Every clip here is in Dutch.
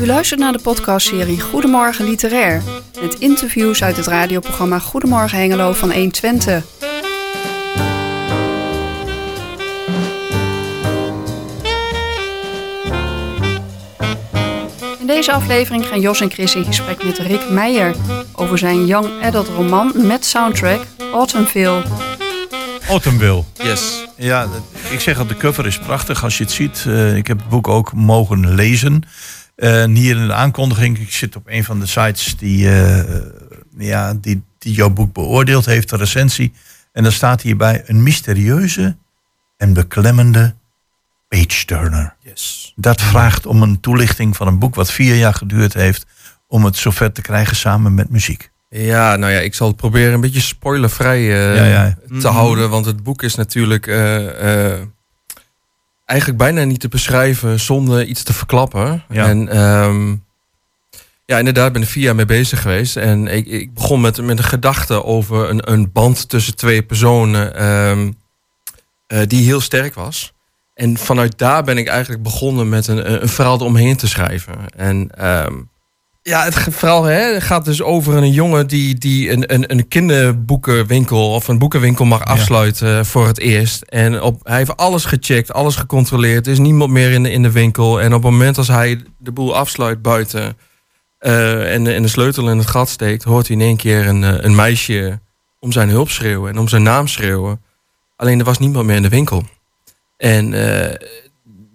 U luistert naar de podcastserie Goedemorgen Literair. Met interviews uit het radioprogramma Goedemorgen Hengelo van 120. In deze aflevering gaan Jos en Chris in gesprek met Rick Meijer over zijn young adult roman met soundtrack Autumnville. Autumnville. Yes. Ja, ik zeg dat de cover is prachtig als je het ziet. Eh, ik heb het boek ook mogen lezen. Eh, En hier in de aankondiging, ik zit op een van de sites die, eh, ja, die, die jouw boek beoordeeld heeft, de recensie. En dan staat hierbij een mysterieuze en beklemmende page-turner. Yes. Dat vraagt om een toelichting van een boek wat vier jaar geduurd heeft om het zover te krijgen samen met muziek. Ja, nou ja, ik zal het proberen een beetje spoilervrij eh, Ja, ja. te houden. Want het boek is natuurlijk eh, eh, eigenlijk bijna niet te beschrijven zonder iets te verklappen. Ja. En ehm, ja, inderdaad, ik ben er vier jaar mee bezig geweest. En ik, ik begon met, met een gedachte over een, een band tussen twee personen ehm, eh, die heel sterk was. En vanuit daar ben ik eigenlijk begonnen met een, een verhaal eromheen te schrijven. En ehm, ja, het verhaal hè, gaat dus over een jongen die, die een, een, een kinderboekenwinkel of een boekenwinkel mag afsluiten eh, voor het eerst. En op, hij heeft alles gecheckt, alles gecontroleerd. Er is niemand meer in de, in de winkel. En op het moment als hij de boel afsluit buiten eh, en, de, en de sleutel in het gat steekt, hoort hij in één keer een, eh, een meisje om zijn hulp schreeuwen en om zijn naam schreeuwen. Alleen er was niemand meer in de winkel. En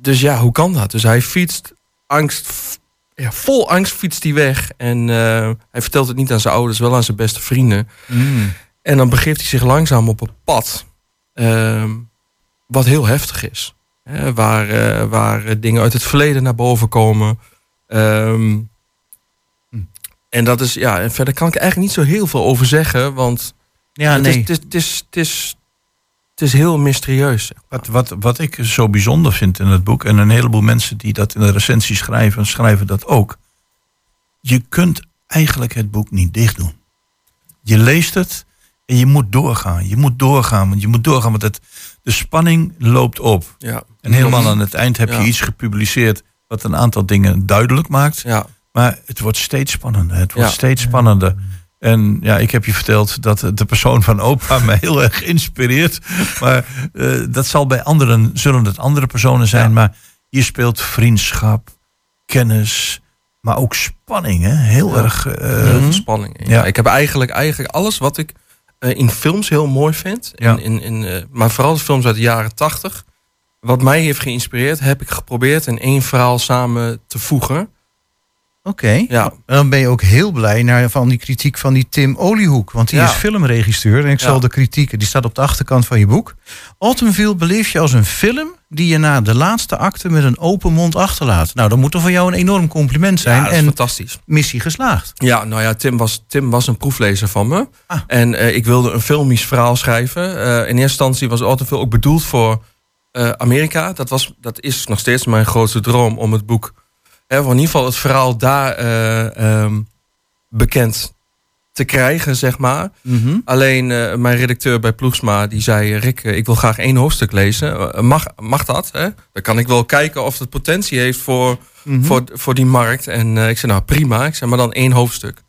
dus ja, hoe kan dat? Dus hij fietst angst, ja, vol angst fietst hij weg. En eh, hij vertelt het niet aan zijn ouders, wel aan zijn beste vrienden. En dan begeeft hij zich langzaam op een pad. ehm, wat heel heftig is. Hè, waar, eh, waar eh, dingen uit het verleden naar boven komen. Ehm, En dat is, ja, en verder kan ik eigenlijk niet zo heel veel over zeggen. Want Ja, het, het, is, het, is, het, is, het is heel mysterieus. Wat, wat, wat ik zo bijzonder vind in het boek, en een heleboel mensen die dat in de recensie schrijven, schrijven dat ook. Je kunt eigenlijk het boek niet dicht doen. Je leest het en je moet doorgaan. Je moet doorgaan, want je moet doorgaan, want het, de spanning loopt op. Ja. En helemaal aan het eind heb Ja. je iets gepubliceerd wat een aantal dingen duidelijk maakt. Ja, Maar het wordt steeds spannender. Het wordt Ja. steeds spannender. En ja, ik heb je verteld dat de persoon van opa mij heel erg inspireert. Maar eh, dat zal bij anderen, zullen het andere personen zijn. Ja. Maar hier speelt vriendschap, kennis, maar ook spanning. Hè? Heel Ja. erg. eh, heel veel spanning. in. ja. Ja. Ik heb eigenlijk, eigenlijk alles wat ik eh, in films heel mooi vind. In, in, in, maar vooral de films uit de jaren tachtig. Wat mij heeft geïnspireerd, heb ik geprobeerd in één verhaal samen te voegen. Oké. Ja. En dan ben je ook heel blij naar van die kritiek van die Tim Oliehoek. Want die Ja. is filmregisseur. En ik zal de kritieken, die staat op de achterkant van je boek. Autumnville beleef je als een film die je na de laatste acte met een open mond achterlaat. Nou, dat moet toch voor jou een enorm compliment zijn. Ja, dat is en fantastisch. missie geslaagd. Ja, nou ja, Tim was, Tim was een proeflezer van me. Ah. En eh, ik wilde een filmisch verhaal schrijven. Eh, in eerste instantie was Autumnville ook bedoeld voor eh, Amerika. Dat, was, dat is nog steeds mijn grootste droom om het boek... Hè, voor in ieder geval het verhaal daar eh, ehm, bekend te krijgen, zeg maar. Alleen eh, mijn redacteur bij Ploegsma die zei... Rick, eh, ik wil graag één hoofdstuk lezen. Mag, mag dat? Hè? Dan kan ik wel kijken of het potentie heeft voor, voor, voor die markt. En ik zei, nou prima. Ik zei, maar dan één hoofdstuk.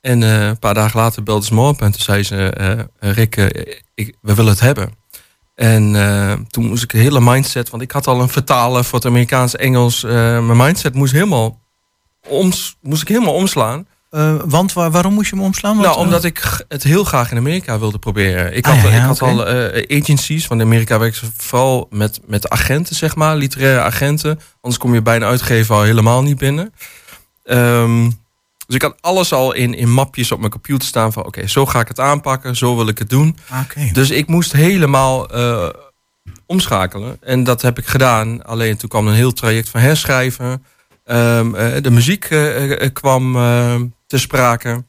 En een paar dagen later belde ze me op en toen zei ze... Rick, ik, we willen het hebben. En eh, toen moest ik een hele mindset... want ik had al een vertaler voor het Amerikaans-Engels. eh, mijn mindset moest, helemaal oms, moest ik helemaal omslaan. Eh, want waar- waarom moest je hem omslaan? Want, Nou, omdat ik het heel graag in Amerika wilde proberen. Ik Ah, had, ja, ja, ik had al agencies, want in Amerika werken ze vooral met, met agenten, zeg maar, literaire agenten. Anders kom je bij een uitgever al helemaal niet binnen. Ehm, dus ik had alles al in, in mapjes op mijn computer staan van... oké, zo ga ik het aanpakken, zo wil ik het doen. Dus ik moest helemaal eh, omschakelen. En dat heb ik gedaan. Alleen toen kwam een heel traject van herschrijven. Ehm, eh, de muziek eh, kwam te sprake.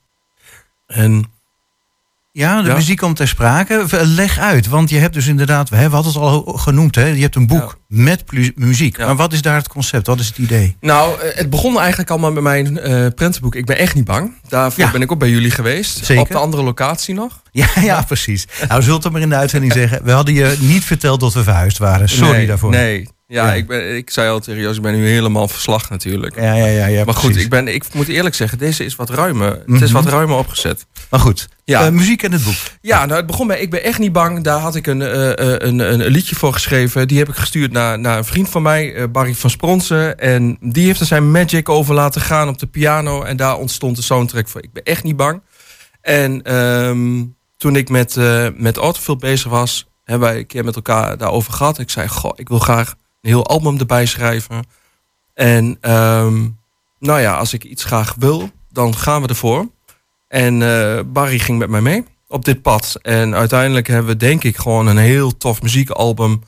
En Ja, de Ja. muziek komt ter sprake. Leg uit, want je hebt dus inderdaad, we hebben het al genoemd, hè? je hebt een boek met muziek. Ja. Maar wat is daar het concept? Wat is het idee? Nou, eh, het begon eigenlijk allemaal met mijn eh prentenboek. Ik ben echt niet bang. Daarvoor ben ik ook bij jullie geweest. Zeker. Op de andere locatie nog. Ja, ja, precies. Nou, zult het maar in de uitzending zeggen. We hadden je niet verteld dat we verhuisd waren. Sorry nee, daarvoor. Nee, Ja, Ja. Ik, ben, ik zei al tegen Jos, ik ben nu helemaal verslag natuurlijk. Ja, ja, ja. ja maar goed, precies. ik, ben, ik moet eerlijk zeggen, deze is wat ruimer. Het is Mhm. wat ruimer opgezet. Maar goed, Ja. Eh, muziek en het boek. Ja, nou, het begon bij Ik ben echt niet bang. Daar had ik een, eh, eh, een, een, liedje voor geschreven. Die heb ik gestuurd naar, naar een vriend van mij, Barry van Spronsen. En die heeft er zijn magic over laten gaan op de piano. En daar ontstond de soundtrack voor Ik ben echt niet bang. En ehm, toen ik met, met Autofield bezig was, hebben wij een keer met elkaar daarover gehad. Ik zei, goh, ik wil graag heel album erbij schrijven. En ehm, nou ja, als ik iets graag wil, dan gaan we ervoor. En eh, Barry ging met mij mee op dit pad. En uiteindelijk hebben we denk ik gewoon een heel tof muziekalbum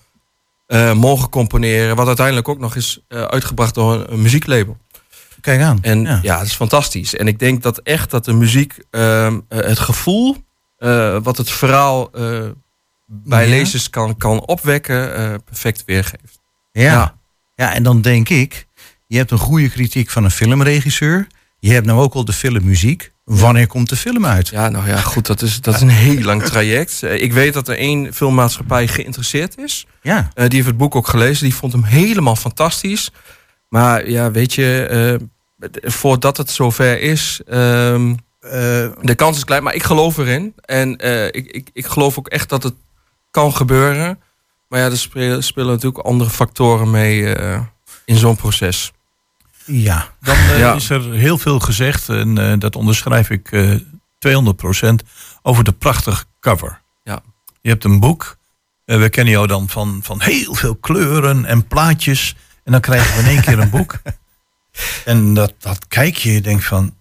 eh, mogen componeren. Wat uiteindelijk ook nog is eh, uitgebracht door een, een muzieklabel. Kijk aan. En ja. ja. dat is fantastisch. En ik denk dat echt dat de muziek ehm, eh, het gevoel wat het verhaal bij Ja. lezers kan, kan opwekken, perfect weergeeft. Ja. Ja. en dan denk ik, je hebt een goede kritiek van een filmregisseur. Je hebt nou ook al de filmmuziek. Wanneer komt de film uit? Ja, nou ja, goed, dat is, dat is een heel lang traject. Eh, ik weet dat er één filmmaatschappij geïnteresseerd is. Ja. Eh, die heeft het boek ook gelezen. Die vond hem helemaal fantastisch. Maar ja, weet je, eh, voordat het zover is, Eh, de kans is klein. Maar ik geloof erin. En ik, ik, ik geloof ook echt dat het kan gebeuren. Maar ja, er spelen, spelen natuurlijk andere factoren mee eh, in zo'n proces. ja. Dan eh, Ja. is er heel veel gezegd, en eh, dat onderschrijf ik eh 200% over de prachtige cover. Ja. Je hebt een boek. we kennen jou dan van, van heel veel kleuren en plaatjes. En dan krijgen we in één keer een boek. En dat, dat kijk je, je denkt van...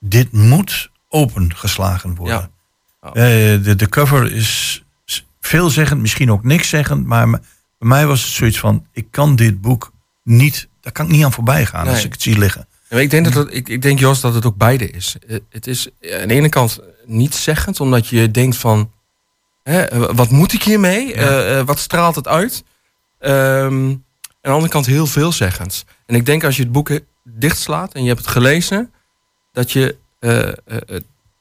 Dit moet opengeslagen worden. Ja. Eh, de, de cover is veelzeggend, misschien ook niks zeggend. Maar bij mij was het zoiets van... Ik kan dit boek niet... Daar kan ik niet aan voorbij gaan als ik het zie liggen. Ik denk, dat het, ik, ik denk, Jos, dat het ook beide is. Eh, Het is eh, aan de ene kant niet zeggend, omdat je denkt van... Hè, eh, wat moet ik hiermee? Ja. Wat straalt het uit? Ehm, aan de andere kant heel veelzeggend. En ik denk als je het boek dichtslaat en je hebt het gelezen... dat je...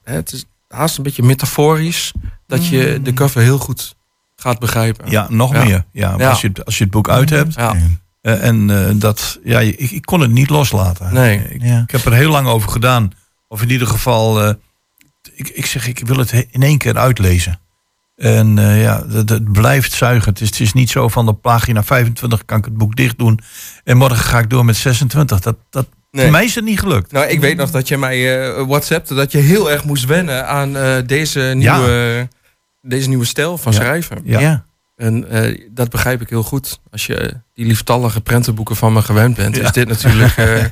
het is haast een beetje metaforisch... dat je de cover heel goed gaat begrijpen. Ja, nog Ja. meer. Ja, Ja. Als, je, het- als je het boek uit hebt. Ja. eh, en eh, dat, ja, ik, ik kon het niet loslaten. Nee. Ik, Ja. ik heb er heel lang over gedaan. Of in ieder geval, eh, ik, ik zeg, ik wil het he- in één keer uitlezen. En eh, ja, het, het blijft zuigen. Het is, het is niet zo van de pagina 25 kan ik het boek dicht doen. En morgen ga ik door met 26. Dat, dat, Nee. Voor mij is het niet gelukt. Nou, ik weet nog dat je mij eh WhatsAppte dat je heel erg moest wennen aan eh, deze, nieuwe, deze nieuwe stijl van Ja. schrijven. Ja. Ja. En eh, dat begrijp ik heel goed. Als je die lieftallige prentenboeken van me gewend bent, Ja. is dit natuurlijk. eh,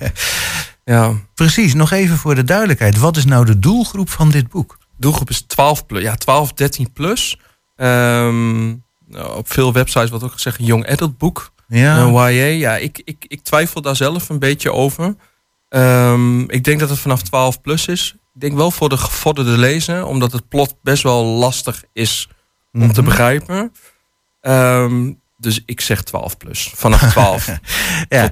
ja. Precies, nog even voor de duidelijkheid. Wat is nou de doelgroep van dit boek? Doelgroep is 12 plus. Ja, 12, 13 plus. Ehm, nou, op veel websites wordt ook gezegd een young adult boek. Ja. Een YA, ja, ik, ik, ik twijfel daar zelf een beetje over. Ehm, ik denk dat het vanaf 12 plus is. Ik denk wel voor de gevorderde lezer, omdat het plot best wel lastig is om te Mhm. begrijpen. Ehm, dus ik zeg 12 plus. Vanaf 12. Ja.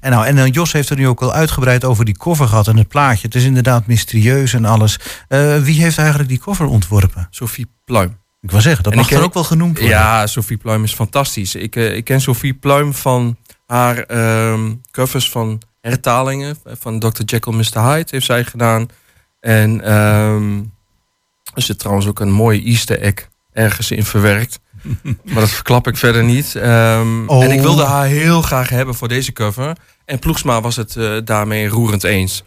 En, nou, en dan Jos heeft er nu ook al uitgebreid over die cover gehad en het plaatje. Het is inderdaad mysterieus en alles. Eh, wie heeft eigenlijk die cover ontworpen? Sophie Pluim. Ik wil zeggen, dat En mag ken- er ook wel genoemd worden. Ja, Sophie Pluim is fantastisch. Ik, eh, ik ken Sophie Pluim van haar ehm, covers van hertalingen. Van Dr. Jekyll, Mr. Hyde heeft zij gedaan. En ehm, er zit trouwens ook een mooie easter egg ergens in verwerkt. maar dat verklap ik verder niet. Ehm, Oh. En ik wilde haar heel graag hebben voor deze cover. En Ploegsma was het eh, daarmee roerend eens.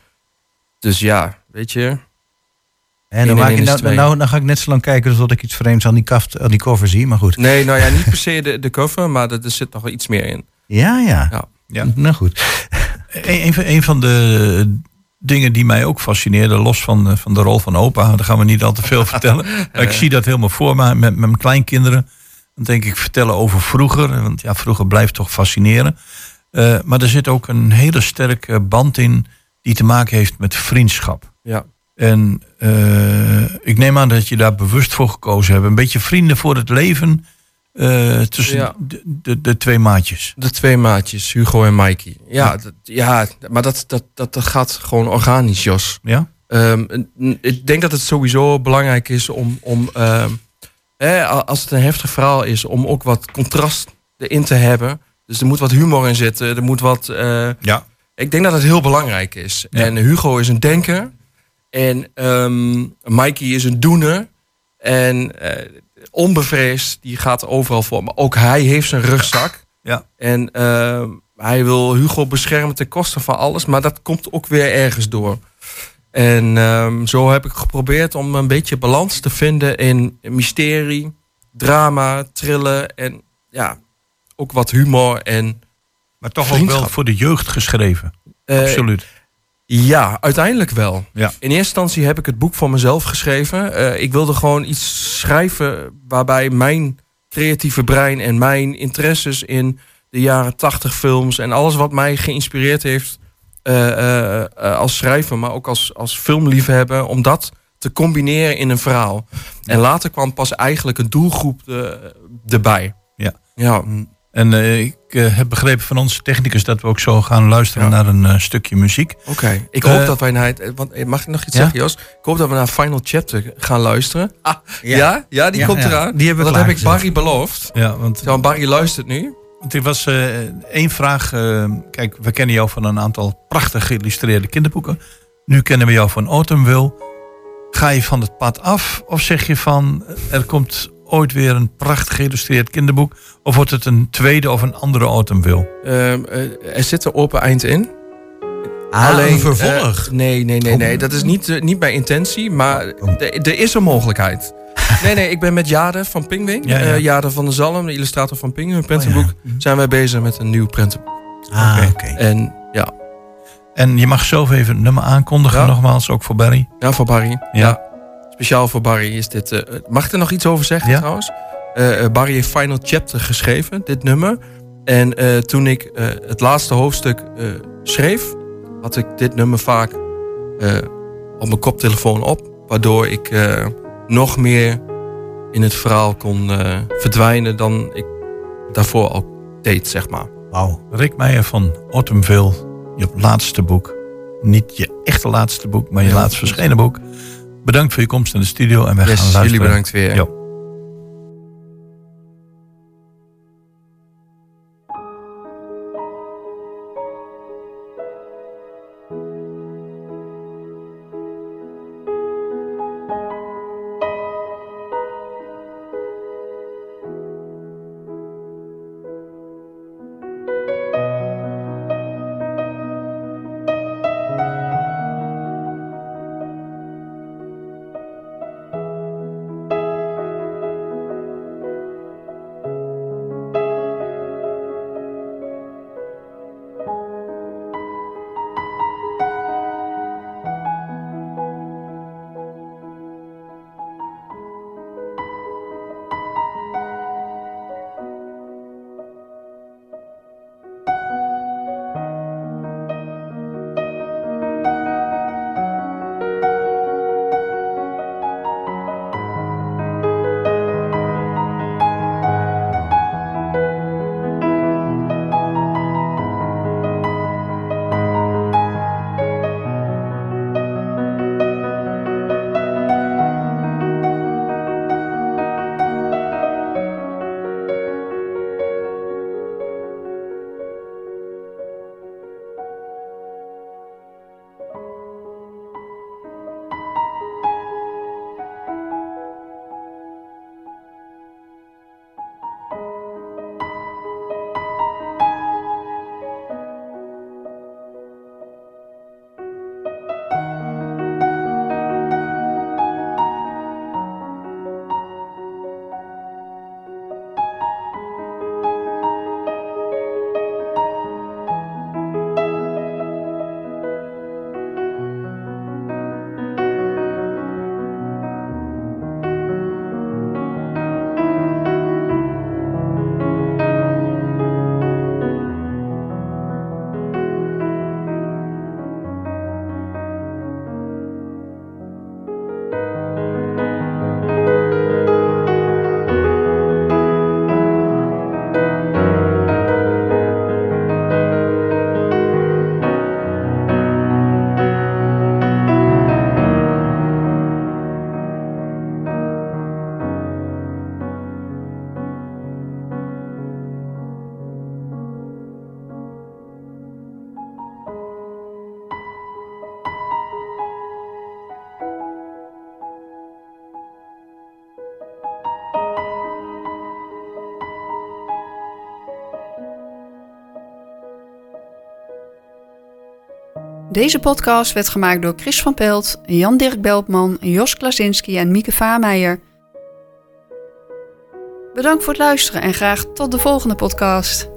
Dus ja, weet je. En dan, Eén maak je, nou, nou, dan ga ik net zo lang kijken tot ik iets vreemds aan die, kaft, aan die cover zie. Maar goed. Nee, nou ja, niet per se de, de cover, maar er, er zit nog wel iets meer in. Ja, ja. Ja. Ja. Nou goed. Een, een van- een van de dingen die mij ook fascineerde, los van, eh, van de rol van opa, daar gaan we niet al te veel vertellen. Maar ik zie dat helemaal voor me met, met mijn kleinkinderen. Dan denk ik vertellen over vroeger, want ja, vroeger blijft toch fascineren. Eh, maar er zit ook een hele sterke band in die te maken heeft met vriendschap. Ja. En eh, ik neem aan dat je daar bewust voor gekozen hebt. Een beetje vrienden voor het leven eh, tussen Ja. de, de, de twee maatjes. De twee maatjes, Hugo en Mikey. Ja, dat, ja maar dat, dat, dat, dat gaat gewoon organisch, Jos. Ja? Ehm, ik denk dat het sowieso belangrijk is om, om ehm, als het een heftig verhaal is, om ook wat contrast erin te hebben. Dus er moet wat humor in zitten. Er moet wat. eh, Ja. ik denk dat het heel belangrijk is. Ja. En Hugo is een denker. En ehm Mikey is een doener. En eh, onbevreesd, die gaat overal voor. Maar ook hij heeft zijn rugzak. Ja. En ehm, hij wil Hugo beschermen ten koste van alles. Maar dat komt ook weer ergens door. En ehm, zo heb ik geprobeerd om een beetje balans te vinden in mysterie, drama, trillen en ja, ook wat humor en Maar toch ook wel voor de jeugd geschreven. eh, Absoluut. Ja, uiteindelijk wel. Ja. In eerste instantie heb ik het boek voor mezelf geschreven. Eh, ik wilde gewoon iets schrijven waarbij mijn creatieve brein en mijn interesses in de jaren tachtig films en alles wat mij geïnspireerd heeft eh, eh, als schrijver, maar ook als, als filmliefhebber, om dat te combineren in een verhaal. En later kwam pas eigenlijk een doelgroep erbij. Ja. Ja, En eh, ik eh, heb begrepen van onze technicus dat we ook zo gaan luisteren Ja. naar een eh, stukje muziek. Oké, ik hoop dat wij naar het. Want, mag ik nog iets Ja? zeggen, Jos? Ik hoop dat we naar Final Chapter gaan luisteren. Ah, ja. Ja. ja, die Ja, komt ja. eraan. Die hebben dat heb ik. Barry beloofd. Ja, want, Zo, Barry luistert nu. want er was eh, één vraag. eh, kijk, we kennen jou van een aantal prachtig geïllustreerde kinderboeken. Nu kennen we jou van Autumnville. Ga je van het pad af of zeg je van er komt ooit weer een prachtig geïllustreerd kinderboek? Of wordt het een tweede of een andere Autumnville? Ehm, eh, er zit een open eind in. Ah, een vervolg. eh, nee, nee, nee, Oh. nee. Dat is niet, eh, niet bij intentie, maar er er is een mogelijkheid. Nee, nee, ik ben met Jade van Pingwing. Ja, ja. Jade van der Zalm, de illustrator van Pingwing, een prentenboek. Zijn wij bezig met een nieuw prentenboek. Ah, Oké. En ja, En je mag zelf even het nummer aankondigen, nogmaals, ook voor Barry. Ja, voor Barry. Ja. Speciaal voor Barry is dit. eh, mag ik er nog iets over zeggen Ja. trouwens? Eh, eh, Barry heeft Final Chapter geschreven, dit nummer. En toen ik het laatste hoofdstuk schreef, had ik dit nummer vaak op mijn koptelefoon op. Waardoor ik nog meer in het verhaal kon verdwijnen dan ik daarvoor al deed, zeg maar. Wauw. Rick Meijer van Autumnville, je laatste boek. Niet je echte laatste boek, maar je Ja. laatst verschenen boek. Bedankt voor je komst in de studio en wij gaan luisteren. jullie bedankt weer. Deze podcast werd gemaakt door Chris van Pelt, Jan-Dirk Beltman, Jos Klasinski en Mieke Vaarmeijer. Bedankt voor het luisteren en graag tot de volgende podcast.